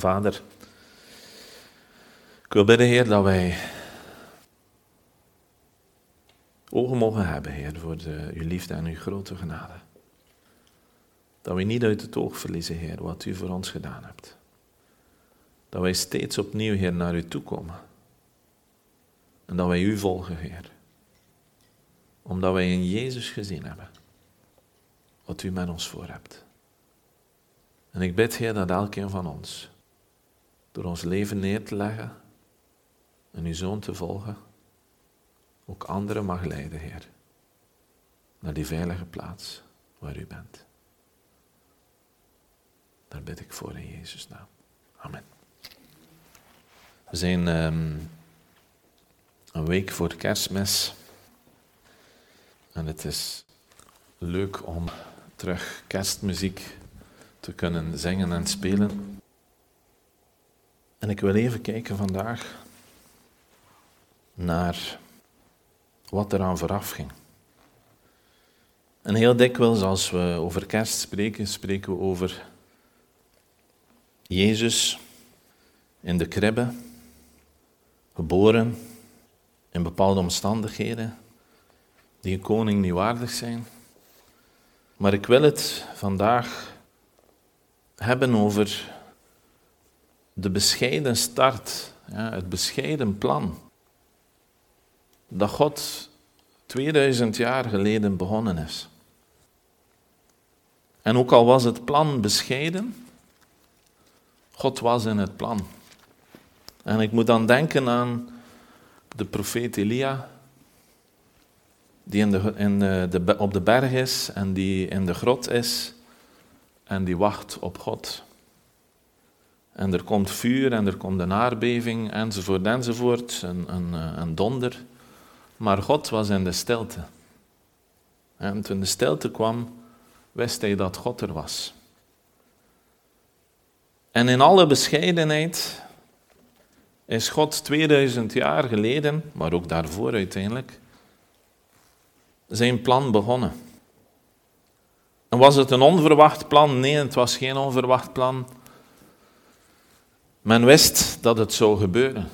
Vader, ik wil bidden, Heer, dat wij ogen mogen hebben, Heer, voor de, uw liefde en uw grote genade. Dat we niet uit het oog verliezen, Heer, wat u voor ons gedaan hebt. Dat wij steeds opnieuw, Heer, naar u toe komen. En dat wij u volgen, Heer. Omdat wij in Jezus gezien hebben wat u met ons voor hebt. En ik bid, Heer, dat elkeen van ons, door ons leven neer te leggen en uw zoon te volgen, ook anderen mag leiden, Heer, naar die veilige plaats waar u bent. Daar bid ik voor in Jezus' naam. Amen. We zijn um, een week voor kerstmis. En het is leuk om terug kerstmuziek te kunnen zingen en spelen. En ik wil even kijken vandaag naar wat eraan vooraf ging. En heel dikwijls als we over kerst spreken, spreken we over Jezus in de kribbe, geboren in bepaalde omstandigheden die een koning niet waardig zijn. Maar ik wil het vandaag hebben over de bescheiden start, ja, het bescheiden plan dat God 2000 jaar geleden begonnen is. En ook al was het plan bescheiden, God was in het plan. En ik moet dan denken aan de profeet Elia, die in de, in de, op de berg is en die in de grot is en die wacht op God. En er komt vuur en er komt een aardbeving enzovoort enzovoort, een, een, een donder. Maar God was in de stilte. En toen de stilte kwam, wist hij dat God er was. En in alle bescheidenheid is God 2000 jaar geleden, maar ook daarvoor uiteindelijk, zijn plan begonnen. En was het een onverwacht plan? Nee, het was geen onverwacht plan. Men wist dat het zou gebeuren.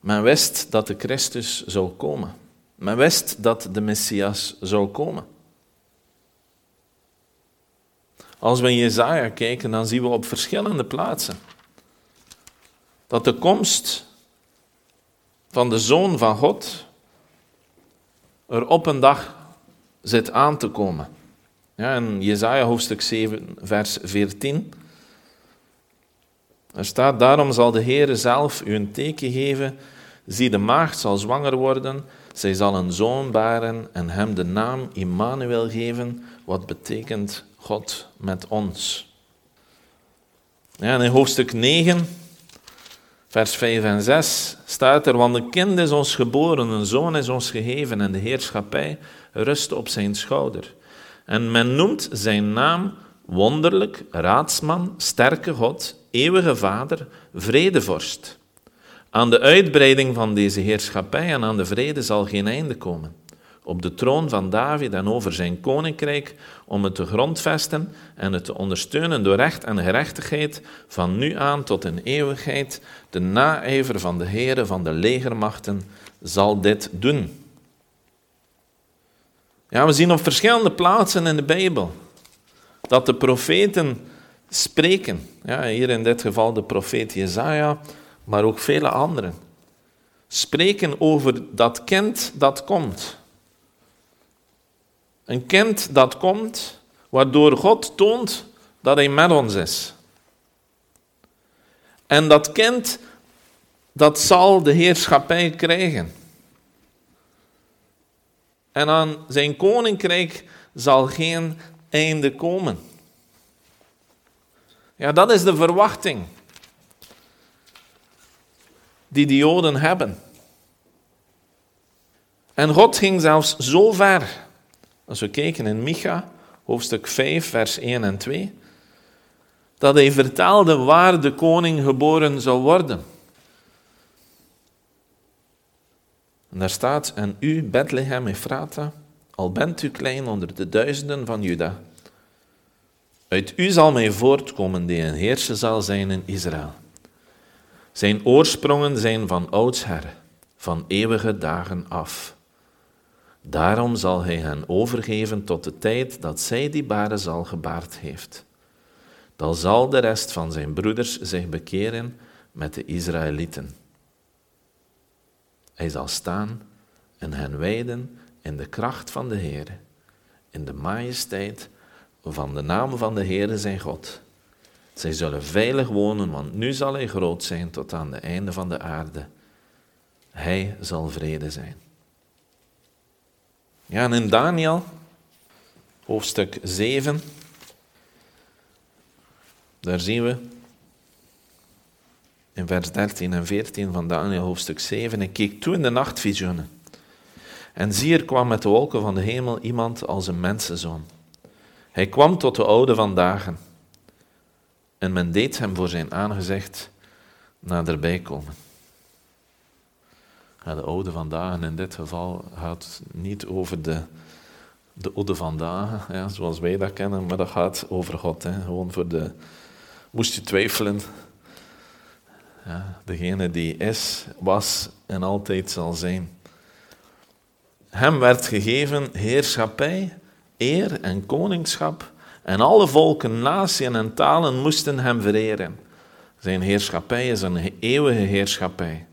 Men wist dat de Christus zou komen. Men wist dat de Messias zou komen. Als we in Jezaja kijken, dan zien we op verschillende plaatsen dat de komst van de Zoon van God er op een dag zit aan te komen. Ja, in Jezaja hoofdstuk 7, vers 14. Er staat, daarom zal de Heere zelf u een teken geven. Zie, de maagd zal zwanger worden, zij zal een zoon baren en hem de naam Immanuel geven, wat betekent God met ons. Ja, in hoofdstuk 9, vers 5 en 6 staat er, want een kind is ons geboren, een zoon is ons gegeven en de heerschappij rust op zijn schouder. En men noemt zijn naam wonderlijk, raadsman, sterke God, eeuwige Vader, vredevorst. Aan de uitbreiding van deze heerschappij en aan de vrede zal geen einde komen. Op de troon van David en over zijn koninkrijk, om het te grondvesten en het te ondersteunen door recht en gerechtigheid, van nu aan tot in eeuwigheid, de naijver van de Heere van de legermachten zal dit doen. Ja, we zien op verschillende plaatsen in de Bijbel dat de profeten spreken. Ja, hier in dit geval de profeet Jezaja, maar ook vele anderen. Spreken over dat kind dat komt. Een kind dat komt, waardoor God toont dat hij met ons is. En dat kind, dat zal de heerschappij krijgen. En aan zijn koninkrijk zal geen einde komen. Ja, dat is de verwachting die de Joden hebben. En God ging zelfs zo ver, als we kijken in Micha, hoofdstuk 5, vers 1 en 2, dat hij vertelde waar de koning geboren zou worden. En daar staat, en u, Bethlehem Ephrata, al bent u klein onder de duizenden van Juda, Uit u zal mij voortkomen die een heerser zal zijn in Israël. Zijn oorsprongen zijn van oudsher, van eeuwige dagen af. Daarom zal hij hen overgeven tot de tijd dat zij die baren zal gebaard heeft. Dan zal de rest van zijn broeders zich bekeren met de Israëlieten. Hij zal staan en hen wijden in de kracht van de Heer, in de majesteit van de naam van de Heere zijn God. Zij zullen veilig wonen, want nu zal hij groot zijn tot aan de einde van de aarde. Hij zal vrede zijn. Ja, en in Daniel, hoofdstuk 7, daar zien we in vers 13 en 14 van Daniel, hoofdstuk 7, ik keek toe in de nachtvisioenen. En zie, er kwam met de wolken van de hemel iemand als een mensenzoon. Hij kwam tot de oude van dagen. En men deed hem voor zijn aangezicht naderbij komen. Ja, de oude van dagen in dit geval gaat niet over de, de oude van dagen, ja, zoals wij dat kennen, maar dat gaat over God. Hè. Gewoon voor de. Moest je twijfelen, ja, degene die is, was en altijd zal zijn. Hem werd gegeven heerschappij eer en koningschap. En alle volken, naties en talen moesten hem vereren. Zijn heerschappij is een eeuwige heerschappij,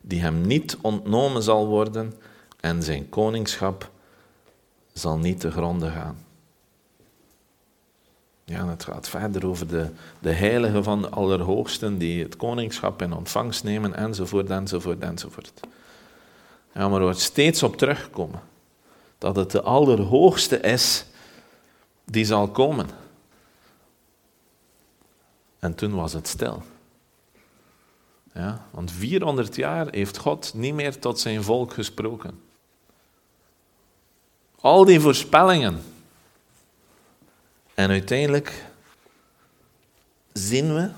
die hem niet ontnomen zal worden en zijn koningschap zal niet te gronden gaan. Ja, het gaat verder over de, de heiligen van de Allerhoogsten die het koningschap in ontvangst nemen, enzovoort, enzovoort, enzovoort. Ja, maar er wordt steeds op terugkomen dat het de Allerhoogste is die zal komen. En toen was het stil. Ja, want 400 jaar heeft God niet meer tot zijn volk gesproken. Al die voorspellingen. En uiteindelijk zien we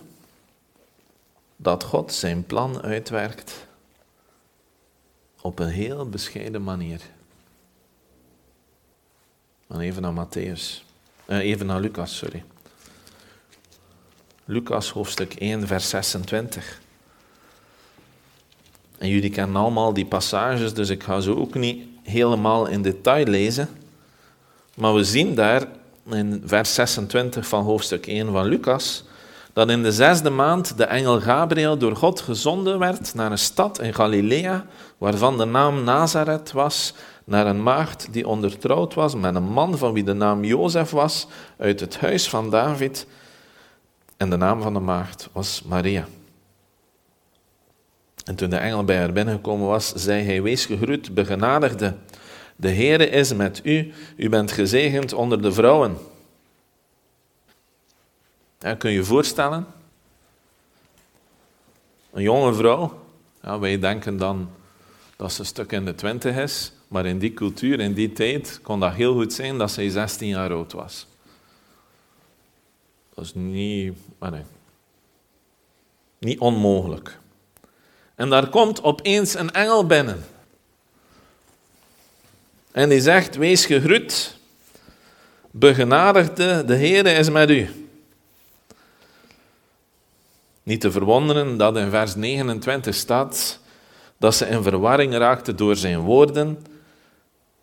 dat God zijn plan uitwerkt op een heel bescheiden manier. Dan even naar Matthäus. Uh, even naar Lucas, sorry. Lucas hoofdstuk 1, vers 26. En jullie kennen allemaal die passages, dus ik ga ze ook niet helemaal in detail lezen. Maar we zien daar in vers 26 van hoofdstuk 1 van Lucas dat in de zesde maand de engel Gabriel door God gezonden werd naar een stad in Galilea, waarvan de naam Nazareth was, naar een maagd die ondertrouwd was met een man van wie de naam Jozef was, uit het huis van David. En de naam van de maagd was Maria. En toen de engel bij haar binnengekomen was, zei hij, wees gegroet, begenadigde. De Heere is met u, u bent gezegend onder de vrouwen. Kun je je voorstellen? Een jonge vrouw, ja, wij denken dan dat ze een stuk in de twintig is, maar in die cultuur, in die tijd, kon dat heel goed zijn dat zij 16 jaar oud was. Dat is niet, nee, niet onmogelijk. En daar komt opeens een engel binnen. En die zegt, wees gegroet, begenadigde, de Heer is met u. Niet te verwonderen dat in vers 29 staat dat ze in verwarring raakte door zijn woorden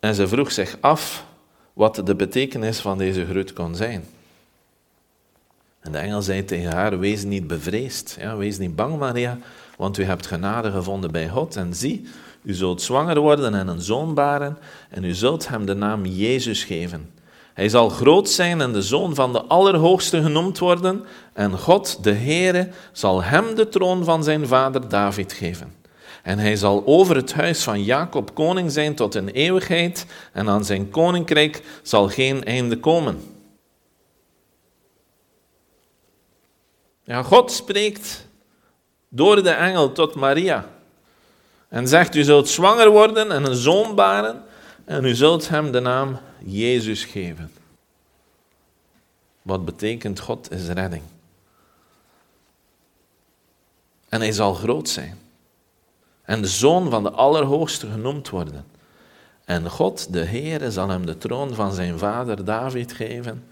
en ze vroeg zich af wat de betekenis van deze groet kon zijn. En de engel zei tegen haar, wees niet bevreesd, ja, wees niet bang Maria, want u hebt genade gevonden bij God. En zie, u zult zwanger worden en een zoon baren en u zult hem de naam Jezus geven. Hij zal groot zijn en de zoon van de Allerhoogste genoemd worden en God, de Heere, zal hem de troon van zijn vader David geven. En hij zal over het huis van Jacob koning zijn tot in eeuwigheid, en aan zijn koninkrijk zal geen einde komen. Ja, God spreekt door de engel tot Maria en zegt: U zult zwanger worden en een zoon baren, en u zult hem de naam Jezus geven. Wat betekent God is redding. En hij zal groot zijn en de zoon van de Allerhoogste genoemd worden. En God, de Heere, zal hem de troon van zijn vader David geven.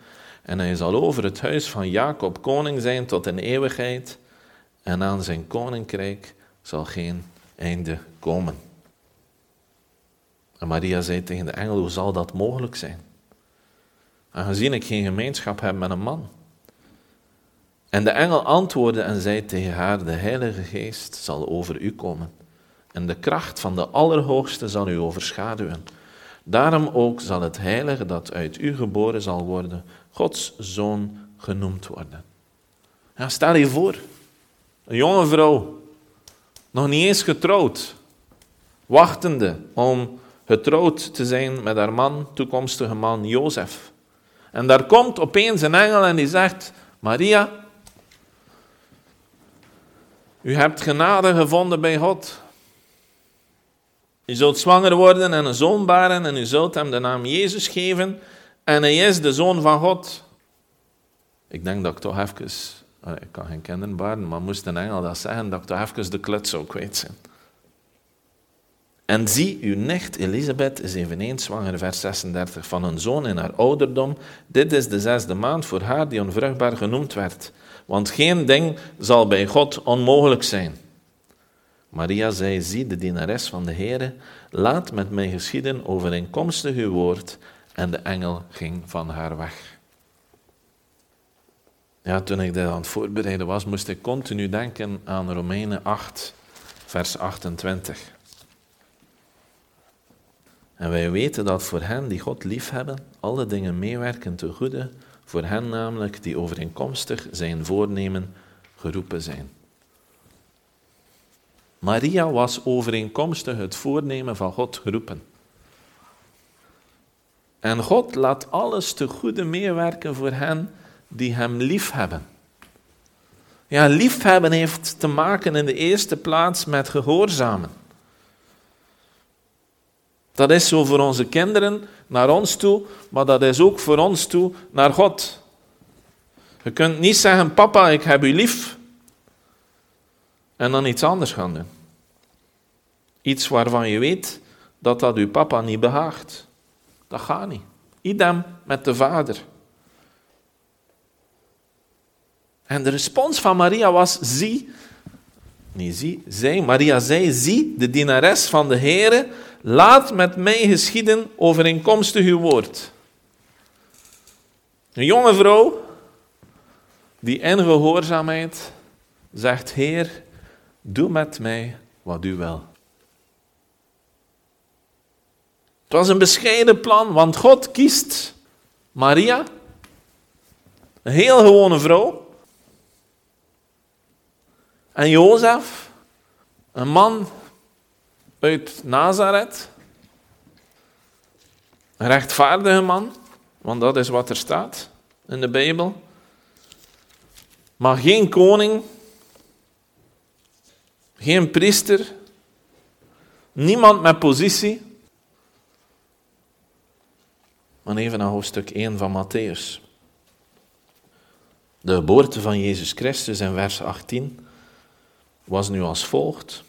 En hij zal over het huis van Jacob koning zijn tot in eeuwigheid. En aan zijn koninkrijk zal geen einde komen. En Maria zei tegen de engel, hoe zal dat mogelijk zijn? Aangezien ik geen gemeenschap heb met een man. En de engel antwoordde en zei tegen haar, de Heilige Geest zal over u komen. En de kracht van de Allerhoogste zal u overschaduwen. Daarom ook zal het heilige dat uit u geboren zal worden, Gods zoon genoemd worden. Ja, stel je voor, een jonge vrouw, nog niet eens getrouwd, wachtende om getrouwd te zijn met haar man, toekomstige man Jozef. En daar komt opeens een engel en die zegt, Maria, u hebt genade gevonden bij God. U zult zwanger worden en een zoon baren en u zult hem de naam Jezus geven en hij is de zoon van God. Ik denk dat ik toch even, ik kan geen kinderen baren, maar moest een engel dat zeggen, dat ik toch even de kluts zou kwijt zijn. En zie, uw nicht Elisabeth is eveneens zwanger, vers 36, van een zoon in haar ouderdom. Dit is de zesde maand voor haar die onvruchtbaar genoemd werd. Want geen ding zal bij God onmogelijk zijn. Maria zei, zie de dienares van de Heere, laat met mij geschieden overeenkomstig uw woord. En de engel ging van haar weg. Ja, toen ik dit aan het voorbereiden was, moest ik continu denken aan Romeinen 8, vers 28. En wij weten dat voor hen die God liefhebben, alle dingen meewerken te goede, voor hen namelijk die overeenkomstig zijn voornemen geroepen zijn. Maria was overeenkomstig het voornemen van God geroepen. En God laat alles te goede meewerken voor hen die Hem liefhebben. Ja, liefhebben heeft te maken in de eerste plaats met gehoorzamen. Dat is zo voor onze kinderen naar ons toe, maar dat is ook voor ons toe naar God. Je kunt niet zeggen, papa, ik heb u lief, en dan iets anders gaan doen. Iets waarvan je weet dat dat uw papa niet behaagt. Dat gaat niet. Idem met de vader. En de respons van Maria was, zie, niet zie, zij, Maria zei, zie, de dienares van de Heere, laat met mij geschieden overeenkomstig uw woord. Een jonge vrouw die in gehoorzaamheid zegt, Heer, doe met mij wat u wil. Het was een bescheiden plan, want God kiest Maria, een heel gewone vrouw, en Jozef, een man uit Nazareth, een rechtvaardige man, want dat is wat er staat in de Bijbel, maar geen koning, geen priester, niemand met positie. Maar even naar hoofdstuk 1 van Matthäus. De geboorte van Jezus Christus in vers 18 was nu als volgt.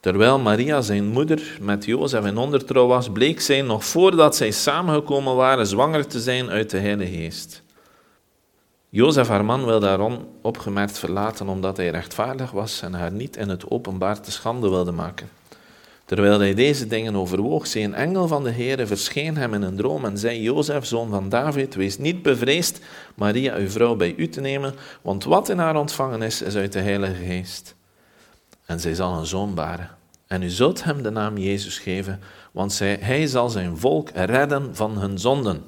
Terwijl Maria, zijn moeder, met Jozef in ondertrouw was, bleek zij nog voordat zij samengekomen waren zwanger te zijn uit de Heilige Geest. Jozef, haar man, wilde haar onopgemerkt verlaten omdat hij rechtvaardig was en haar niet in het openbaar te schande wilde maken. Terwijl hij deze dingen overwoog, zei een engel van de Heere verscheen hem in een droom en zei, Jozef, zoon van David, wees niet bevreesd Maria, uw vrouw, bij u te nemen, want wat in haar ontvangen is, is uit de Heilige Geest. En zij zal een zoon baren. En u zult hem de naam Jezus geven, want zij, hij zal zijn volk redden van hun zonden.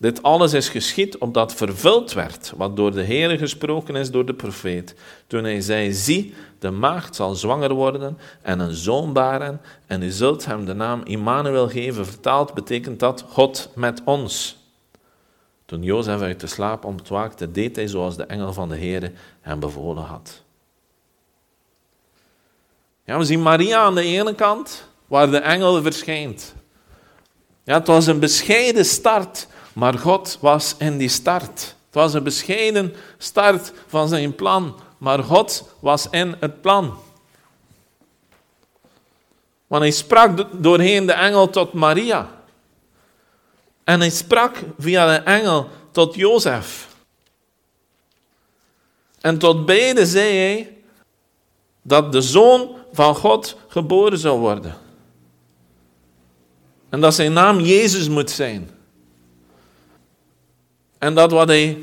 Dit alles is geschied opdat vervuld werd wat door de Heer gesproken is door de profeet. Toen hij zei, zie, de maagd zal zwanger worden en een zoon baren en u zult hem de naam Immanuel geven. Vertaald betekent dat God met ons. Toen Jozef uit de slaap ontwaakte, deed hij zoals de engel van de Heer hem bevolen had. Ja, we zien Maria aan de ene kant, waar de engel verschijnt. Het was een bescheiden start maar God was in die start. Het was een bescheiden start van zijn plan, maar God was in het plan. Want hij sprak doorheen de engel tot Maria. En hij sprak via de engel tot Jozef. En tot beide zei hij dat de zoon van God geboren zou worden. En dat zijn naam Jezus moet zijn. En dat wat hij,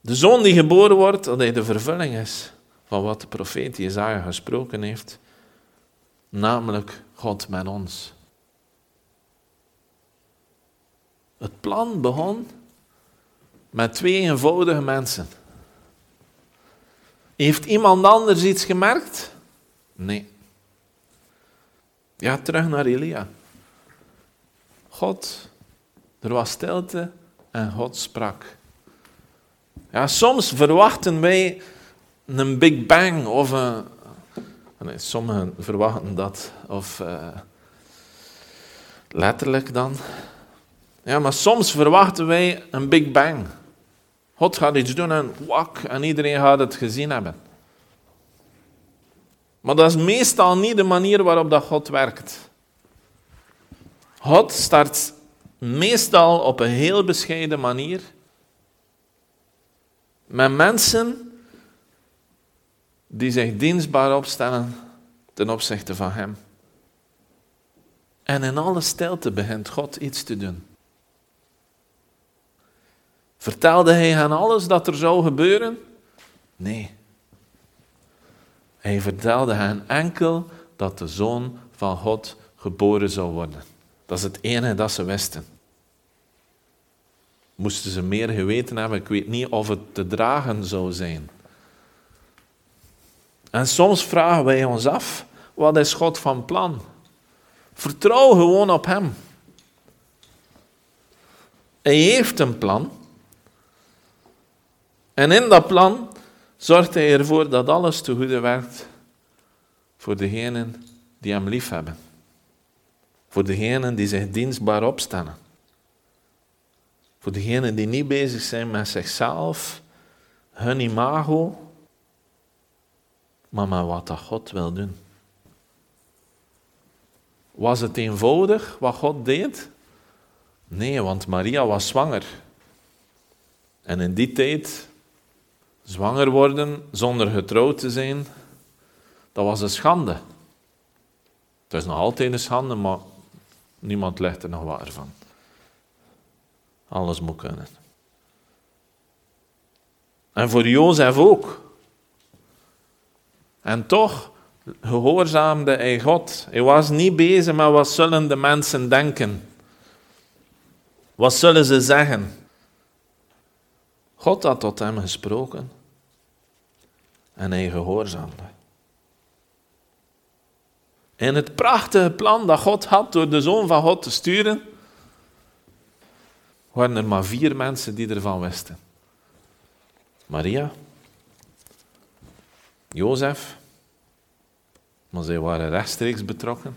de zoon die geboren wordt, dat hij de vervulling is van wat de profeet Jezaja gesproken heeft, namelijk God met ons. Het plan begon met twee eenvoudige mensen. Heeft iemand anders iets gemerkt? Nee. Ja, terug naar Elia. God, er was stilte en God sprak. Ja, soms verwachten wij een Big Bang of een. Sommigen verwachten dat, of uh, letterlijk dan. Ja, maar soms verwachten wij een Big Bang. God gaat iets doen en wak, en iedereen gaat het gezien hebben. Maar dat is meestal niet de manier waarop dat God werkt. God start meestal op een heel bescheiden manier met mensen die zich dienstbaar opstellen ten opzichte van Hem. En in alle stilte begint God iets te doen. Vertelde hij hen alles dat er zou gebeuren? Nee. Hij vertelde hen enkel dat de zoon van God geboren zou worden. Dat is het enige dat ze wisten. Moesten ze meer geweten hebben, ik weet niet of het te dragen zou zijn. En soms vragen wij ons af, wat is God van plan? Vertrouw gewoon op Hem. Hij heeft een plan. En in dat plan zorgt hij ervoor dat alles te goede werkt voor degenen die hem lief hebben. Voor degenen die zich dienstbaar opstellen. Voor degenen die niet bezig zijn met zichzelf, hun imago, maar met wat dat God wil doen. Was het eenvoudig wat God deed? Nee, want Maria was zwanger. En in die tijd Zwanger worden zonder getrouwd te zijn, dat was een schande. Het is nog altijd een schande, maar niemand legt er nog waar van. Alles moet kunnen. En voor Jozef ook. En toch gehoorzaamde hij God. Hij was niet bezig met wat zullen de mensen denken. Wat zullen ze zeggen? God had tot hem gesproken en hij gehoorzaamde. En het prachtige plan dat God had door de Zoon van God te sturen, waren er maar vier mensen die ervan wisten. Maria, Jozef, maar zij waren rechtstreeks betrokken.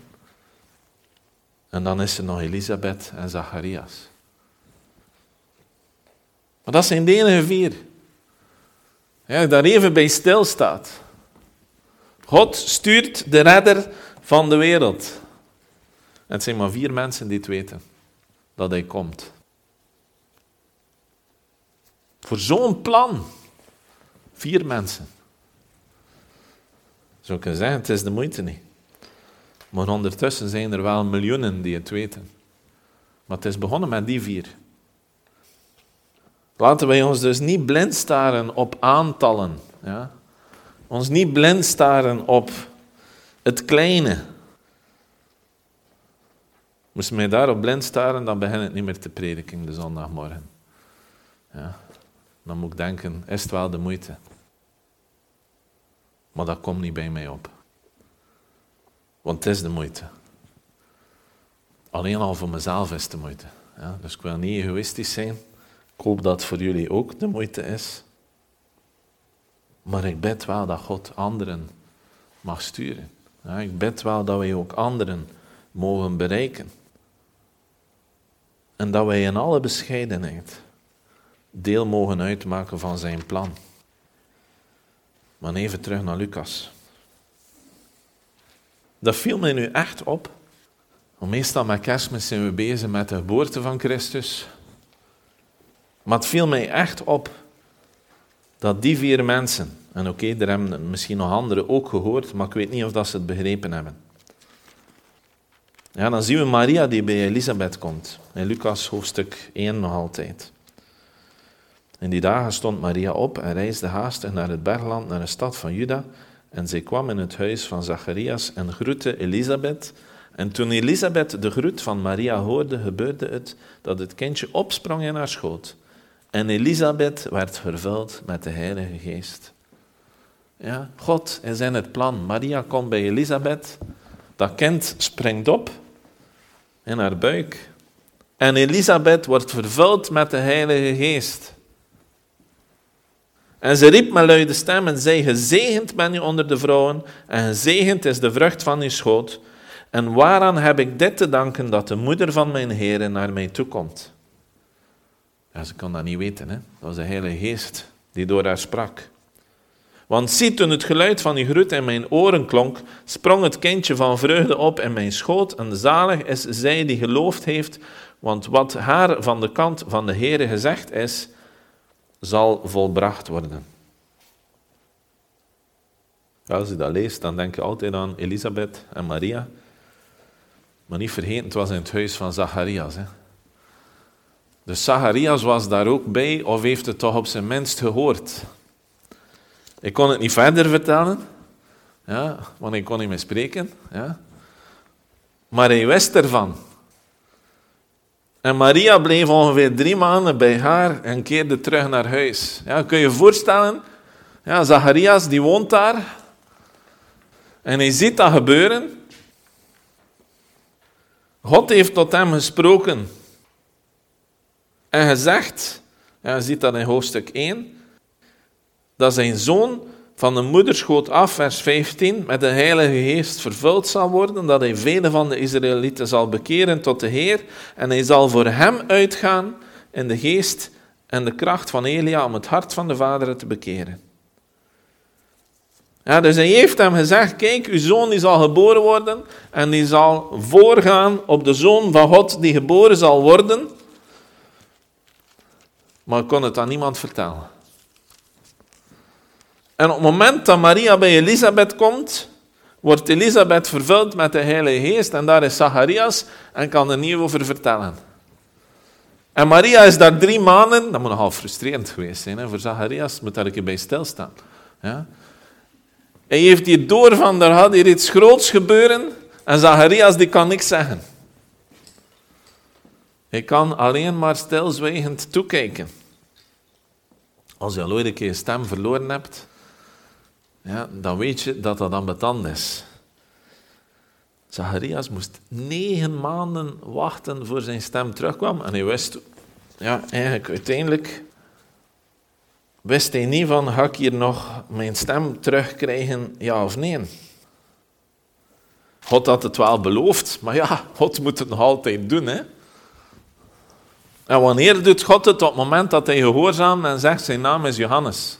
En dan is er nog Elisabeth en Zacharias. Maar dat zijn de enige vier. Ja, daar even bij stilstaat. God stuurt de redder van de wereld. Het zijn maar vier mensen die het weten dat hij komt. Voor zo'n plan. Vier mensen. Zo kan zeggen, het is de moeite niet. Maar ondertussen zijn er wel miljoenen die het weten. Maar het is begonnen met die vier. Laten wij ons dus niet blind staren op aantallen. Ja? Ons niet blind staren op het kleine. Moest mij daarop blind staren, dan begin ik niet meer te prediken de zondagmorgen. Ja? Dan moet ik denken, is het wel de moeite? Maar dat komt niet bij mij op. Want het is de moeite. Alleen al voor mezelf is het de moeite. Ja? Dus ik wil niet egoïstisch zijn. Ik hoop dat voor jullie ook de moeite is. Maar ik bid wel dat God anderen mag sturen. Ja, ik bid wel dat wij ook anderen mogen bereiken. En dat wij in alle bescheidenheid deel mogen uitmaken van zijn plan. Maar even terug naar Lucas. Dat viel mij nu echt op. Want meestal met kerstmis zijn we bezig met de geboorte van Christus. Maar het viel mij echt op dat die vier mensen, en oké, er hebben misschien nog anderen ook gehoord, maar ik weet niet of dat ze het begrepen hebben. Ja, dan zien we Maria die bij Elisabeth komt. In Lucas hoofdstuk 1 nog altijd. In die dagen stond Maria op en reisde haastig naar het bergland, naar de stad van Juda. En zij kwam in het huis van Zacharias en groette Elisabeth. En toen Elisabeth de groet van Maria hoorde, gebeurde het dat het kindje opsprong in haar schoot. En Elisabeth werd vervuld met de Heilige Geest. Ja, God is in het plan. Maria komt bij Elisabeth. Dat kind springt op in haar buik. En Elisabeth wordt vervuld met de Heilige Geest. En ze riep met luide stem en zei, gezegend ben je onder de vrouwen en gezegend is de vrucht van je schoot. En waaraan heb ik dit te danken dat de moeder van mijn Heer naar mij toekomt? Ja, ze kon dat niet weten. Hè? Dat was de Heilige Geest die door haar sprak. Want zie, toen het geluid van die groet in mijn oren klonk, sprong het kindje van vreugde op in mijn schoot. En zalig is zij die geloofd heeft, want wat haar van de kant van de Heere gezegd is, zal volbracht worden. Als je dat leest, dan denk je altijd aan Elisabeth en Maria. Maar niet vergeten, het was in het huis van Zacharias. Hè. Dus Zacharias was daar ook bij, of heeft het toch op zijn minst gehoord. Ik kon het niet verder vertellen, ja, want ik kon niet meer spreken. Ja. Maar hij wist ervan. En Maria bleef ongeveer drie maanden bij haar en keerde terug naar huis. Ja, kun je je voorstellen? Ja, Zacharias die woont daar. En hij ziet dat gebeuren. God heeft tot hem gesproken. En gezegd, ja, je ziet dat in hoofdstuk 1, dat zijn zoon van de moederschoot af, vers 15, met de Heilige Geest vervuld zal worden, dat hij vele van de Israëlieten zal bekeren tot de Heer, en hij zal voor hem uitgaan in de geest en de kracht van Elia om het hart van de vaderen te bekeren. Ja, dus hij heeft hem gezegd, kijk, uw zoon die zal geboren worden en die zal voorgaan op de zoon van God die geboren zal worden. Maar kon het aan niemand vertellen. En op het moment dat Maria bij Elisabeth komt, wordt Elisabeth vervuld met de Heilige Geest en daar is Zacharias en kan er niet over vertellen. En Maria is daar drie maanden, dat moet nogal frustrerend geweest zijn hè, voor Zacharias, moet daar een bij stilstaan. Ja. Hij heeft hier door van, er had hier iets groots gebeuren en Zacharias die kan niks zeggen. Hij kan alleen maar stilzwijgend toekijken. Als je al ooit een keer je stem verloren hebt, ja, dan weet je dat dat ambetant is. Zacharias moest negen maanden wachten voor zijn stem terugkwam. En hij wist, ja, eigenlijk uiteindelijk wist hij niet van, ga ik hier nog mijn stem terugkrijgen, ja of nee? God had het wel beloofd, maar ja, God moet het nog altijd doen, hè. En wanneer doet God het? Op het moment dat hij gehoorzaamt en zegt, zijn naam is Johannes.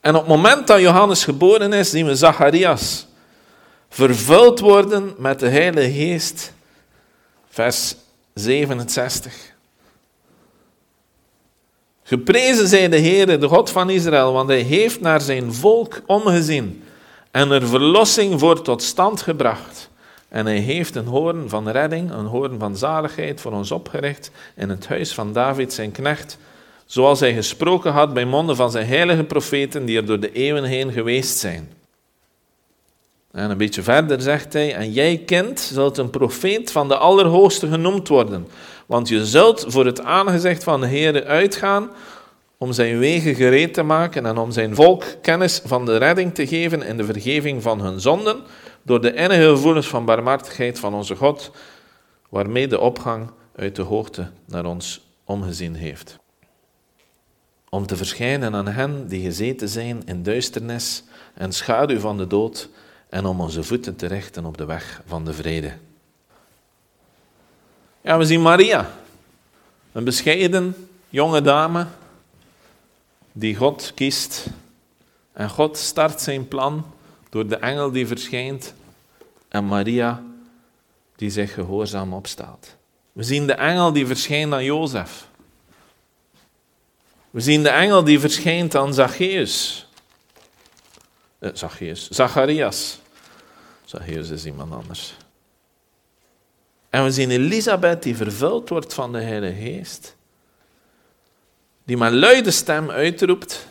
En op het moment dat Johannes geboren is, zien we Zacharias vervuld worden met de Heilige Geest. Vers 67. Geprezen zij de Heere, de God van Israël, want hij heeft naar zijn volk omgezien en er verlossing voor tot stand gebracht. En hij heeft een hoorn van redding, een hoorn van zaligheid voor ons opgericht in het huis van David, zijn knecht, zoals hij gesproken had bij monden van zijn heilige profeten die er door de eeuwen heen geweest zijn. En een beetje verder zegt hij, en jij kind zult een profeet van de Allerhoogste genoemd worden, want je zult voor het aangezicht van de Heer uitgaan om zijn wegen gereed te maken en om zijn volk kennis van de redding te geven in de vergeving van hun zonden, door de innige gevoelens van barmhartigheid van onze God, waarmee de opgang uit de hoogte naar ons omgezien heeft om te verschijnen aan hen die gezeten zijn in duisternis en schaduw van de dood en om onze voeten te richten op de weg van de vrede. Ja, we zien Maria, een bescheiden jonge dame die God kiest. En God start zijn plan door de engel die verschijnt en Maria die zich gehoorzaam opstaat. We zien de engel die verschijnt aan Jozef. We zien de engel die verschijnt aan Zacchaeus. Eh, Zacchaeus. Zacharias. Zacchaeus is iemand anders. En we zien Elisabeth die vervuld wordt van de Heilige Geest. Die met luide stem uitroept.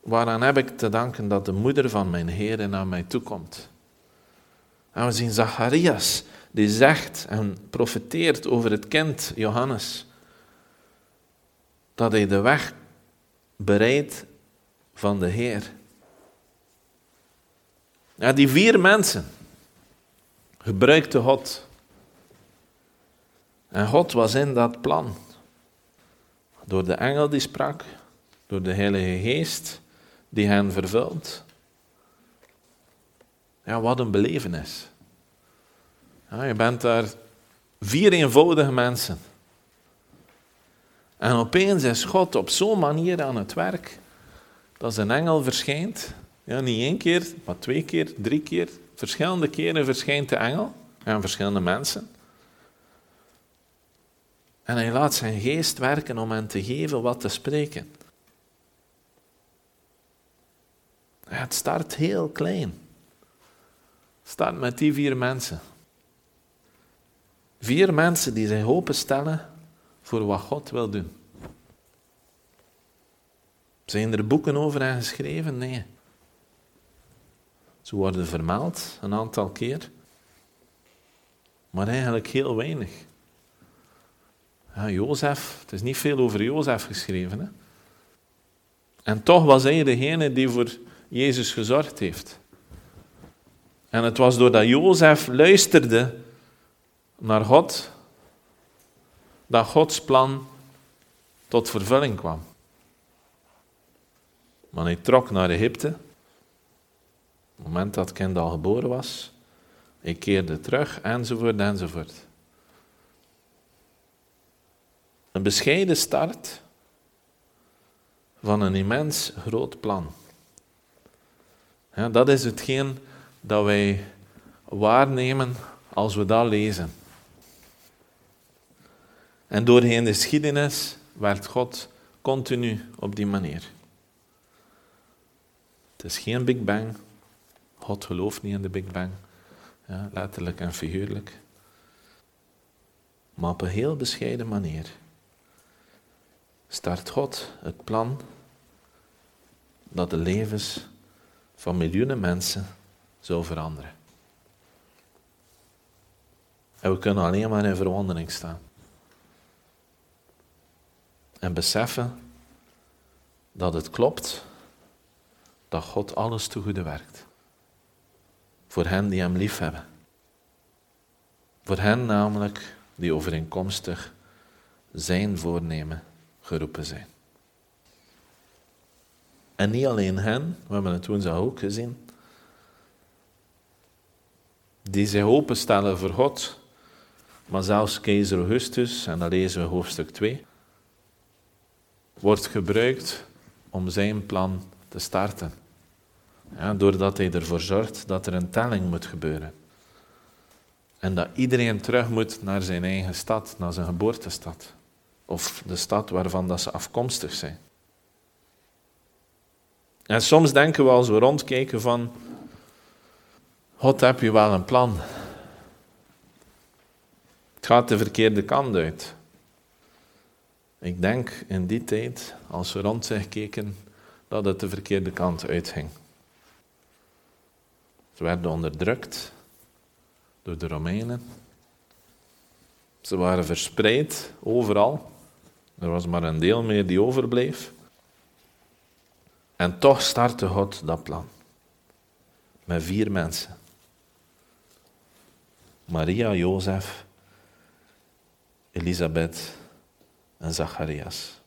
Waaraan heb ik te danken dat de moeder van mijn Heer naar mij toekomt. En we zien Zacharias die zegt en profeteert over het kind Johannes. Dat hij de weg bereidt van de Heer. Die vier mensen gebruikte God. En God was in dat plan. Door de engel die sprak, door de Heilige Geest die hen vervult. Ja, wat een belevenis. Ja, je bent daar vier eenvoudige mensen. En opeens is God op zo'n manier aan het werk dat zijn engel verschijnt. Ja, niet één keer, maar twee keer, drie keer. Verschillende keren verschijnt de engel aan verschillende mensen. En hij laat zijn geest werken om hen te geven wat te spreken. Het start heel klein. Het start met die vier mensen. Vier mensen die zich openstellen voor wat God wil doen. Zijn er boeken over hen geschreven? Nee. Ze worden vermeld een aantal keer, maar eigenlijk heel weinig. Ja, Jozef, het is niet veel over Jozef geschreven. Hè? En toch was hij degene die voor Jezus gezorgd heeft. En het was doordat Jozef luisterde naar God, dat Gods plan tot vervulling kwam. Maar hij trok naar Egypte. Op het moment dat het kind al geboren was, hij keerde terug, enzovoort, enzovoort. Een bescheiden start van een immens groot plan. Ja, dat is hetgeen dat wij waarnemen als we dat lezen. En doorheen de geschiedenis werd God continu op die manier. Het is geen Big Bang. God gelooft niet in de Big Bang. Ja, letterlijk en figuurlijk. Maar op een heel bescheiden manier start God het plan dat de levens van miljoenen mensen zou veranderen. En we kunnen alleen maar in verwondering staan. En beseffen dat het klopt dat God alles te goede werkt. Voor hen die Hem lief hebben. Voor hen namelijk die overeenkomstig zijn voornemen geroepen zijn. En niet alleen hen, we hebben het woensdag ook gezien, die zich openstellen voor God, maar zelfs keizer Augustus, en dan lezen we hoofdstuk 2, wordt gebruikt om zijn plan te starten. Ja, doordat hij ervoor zorgt dat er een telling moet gebeuren. En dat iedereen terug moet naar zijn eigen stad, naar zijn geboortestad. Of de stad waarvan dat ze afkomstig zijn. En soms denken we als we rondkijken van, God heb je wel een plan. Het gaat de verkeerde kant uit. Ik denk in die tijd, als we rond zich keken, dat het de verkeerde kant uitging. Ze werden onderdrukt door de Romeinen. Ze waren verspreid overal. Er was maar een deel meer die overbleef. En toch startte God dat plan. Met vier mensen. Maria, Jozef, Elisabeth en Zacharias.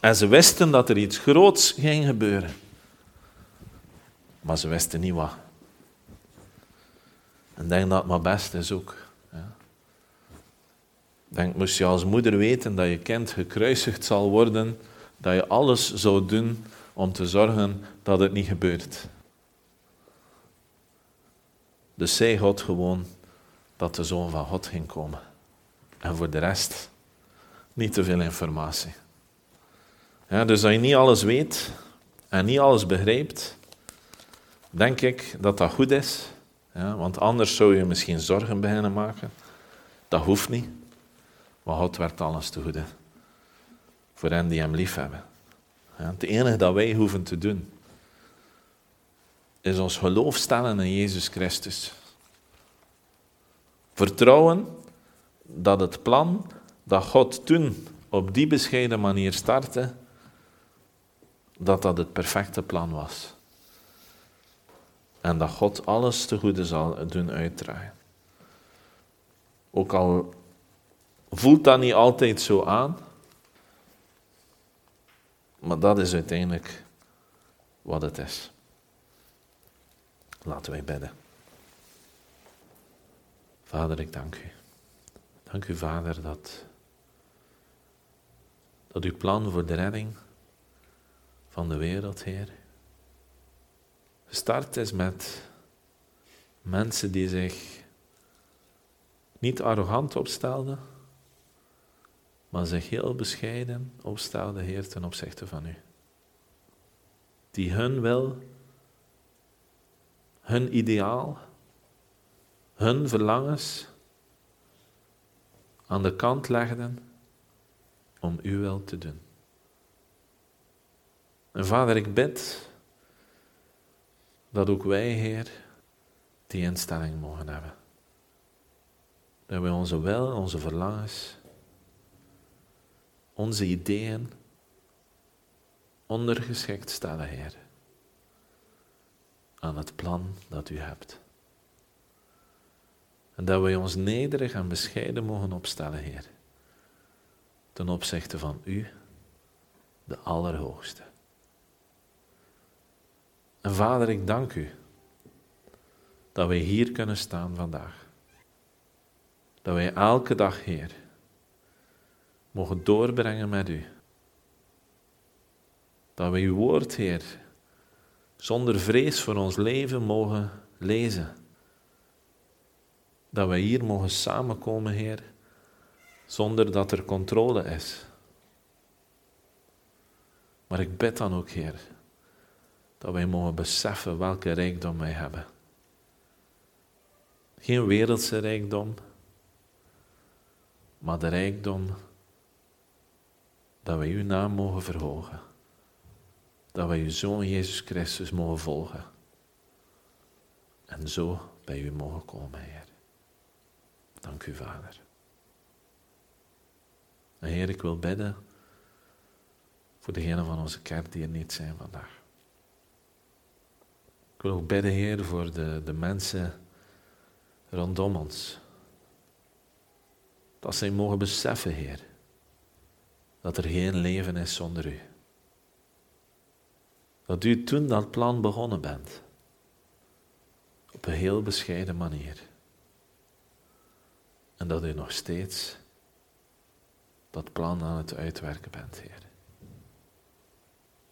En ze wisten dat er iets groots ging gebeuren. Maar ze wisten niet wat. En denk dat het maar best is ook. Ja. Denk, moest je als moeder weten dat je kind gekruisigd zal worden, dat je alles zou doen om te zorgen dat het niet gebeurt. Dus zei God gewoon, dat de Zoon van God ging komen. En voor de rest niet te veel informatie. Ja, dus als je niet alles weet en niet alles begrijpt, denk ik dat dat goed is. Ja, want anders zou je misschien zorgen beginnen maken. Dat hoeft niet. Maar God werkt alles te goede. Voor hen die hem lief hebben. Ja, het enige dat wij hoeven te doen, is ons geloof stellen in Jezus Christus. Vertrouwen dat het plan dat God toen op die bescheiden manier startte, dat dat het perfecte plan was. En dat God alles te goede zal doen uitdraaien. Ook al voelt dat niet altijd zo aan, maar dat is uiteindelijk wat het is. Laten wij bidden. Vader, ik dank u. Dank u, Vader, dat, dat uw plan voor de redding van de wereld, Heer, gestart is met mensen die zich niet arrogant opstelden, maar zich heel bescheiden opstelden, Heer, ten opzichte van u. Die hun wil, hun ideaal, hun verlangens aan de kant legden om uw wil te doen. En Vader, ik bid dat ook wij, Heer, die instelling mogen hebben. Dat wij onze wil, onze verlangens, onze ideeën ondergeschikt stellen, Heer, aan het plan dat u hebt. En dat wij ons nederig en bescheiden mogen opstellen, Heer, ten opzichte van u, de Allerhoogste. En Vader, ik dank u dat wij hier kunnen staan vandaag. Dat wij elke dag, Heer, mogen doorbrengen met u. Dat wij uw woord, Heer, zonder vrees voor ons leven mogen lezen. Dat wij hier mogen samenkomen, Heer, zonder dat er controle is. Maar ik bid dan ook, Heer, dat wij mogen beseffen welke rijkdom wij hebben. Geen wereldse rijkdom, maar de rijkdom dat wij uw naam mogen verhogen. Dat wij uw Zoon Jezus Christus mogen volgen. En zo bij u mogen komen, Heer. Dank u, Vader. Heer, ik wil bidden voor degenen van onze kerk die er niet zijn vandaag. Ik wil ook bidden, Heer, voor de, de mensen rondom ons. Dat zij mogen beseffen, Heer, dat er geen leven is zonder u. Dat u toen dat plan begonnen bent, op een heel bescheiden manier. En dat u nog steeds dat plan aan het uitwerken bent, Heer.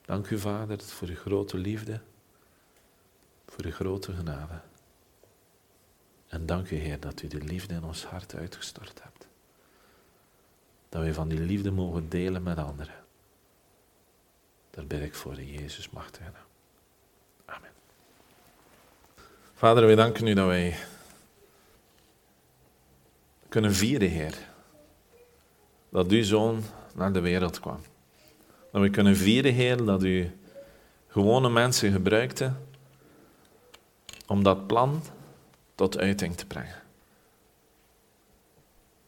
Dank u, Vader, voor uw grote liefde, voor uw grote genade. En dank u, Heer, dat u de liefde in ons hart uitgestort hebt. Dat we van die liefde mogen delen met anderen. Daar bid ik voor in Jezus machtige. Amen. Vader, we danken u dat wij kunnen vieren, Heer. Dat uw Zoon naar de wereld kwam. Dat we kunnen vieren, Heer, dat u gewone mensen gebruikte om dat plan tot uiting te brengen.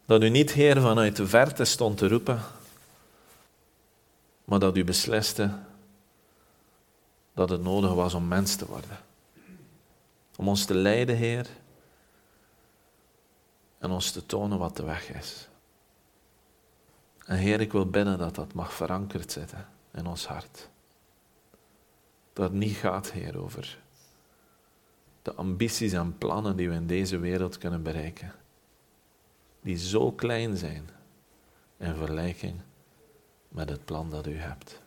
Dat u niet, Heer, vanuit de verte stond te roepen, maar dat u besliste dat het nodig was om mens te worden. Om ons te leiden, Heer, en ons te tonen wat de weg is. En Heer, ik wil bidden dat dat mag verankerd zitten in ons hart. Dat het niet gaat, Heer, over de ambities en plannen die we in deze wereld kunnen bereiken die zo klein zijn in vergelijking met het plan dat u hebt.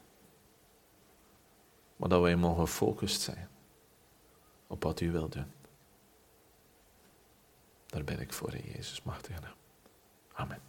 Maar dat wij mogen gefocust zijn op wat u wilt doen. Daar ben ik voor, Jezus, machtige naam. Amen.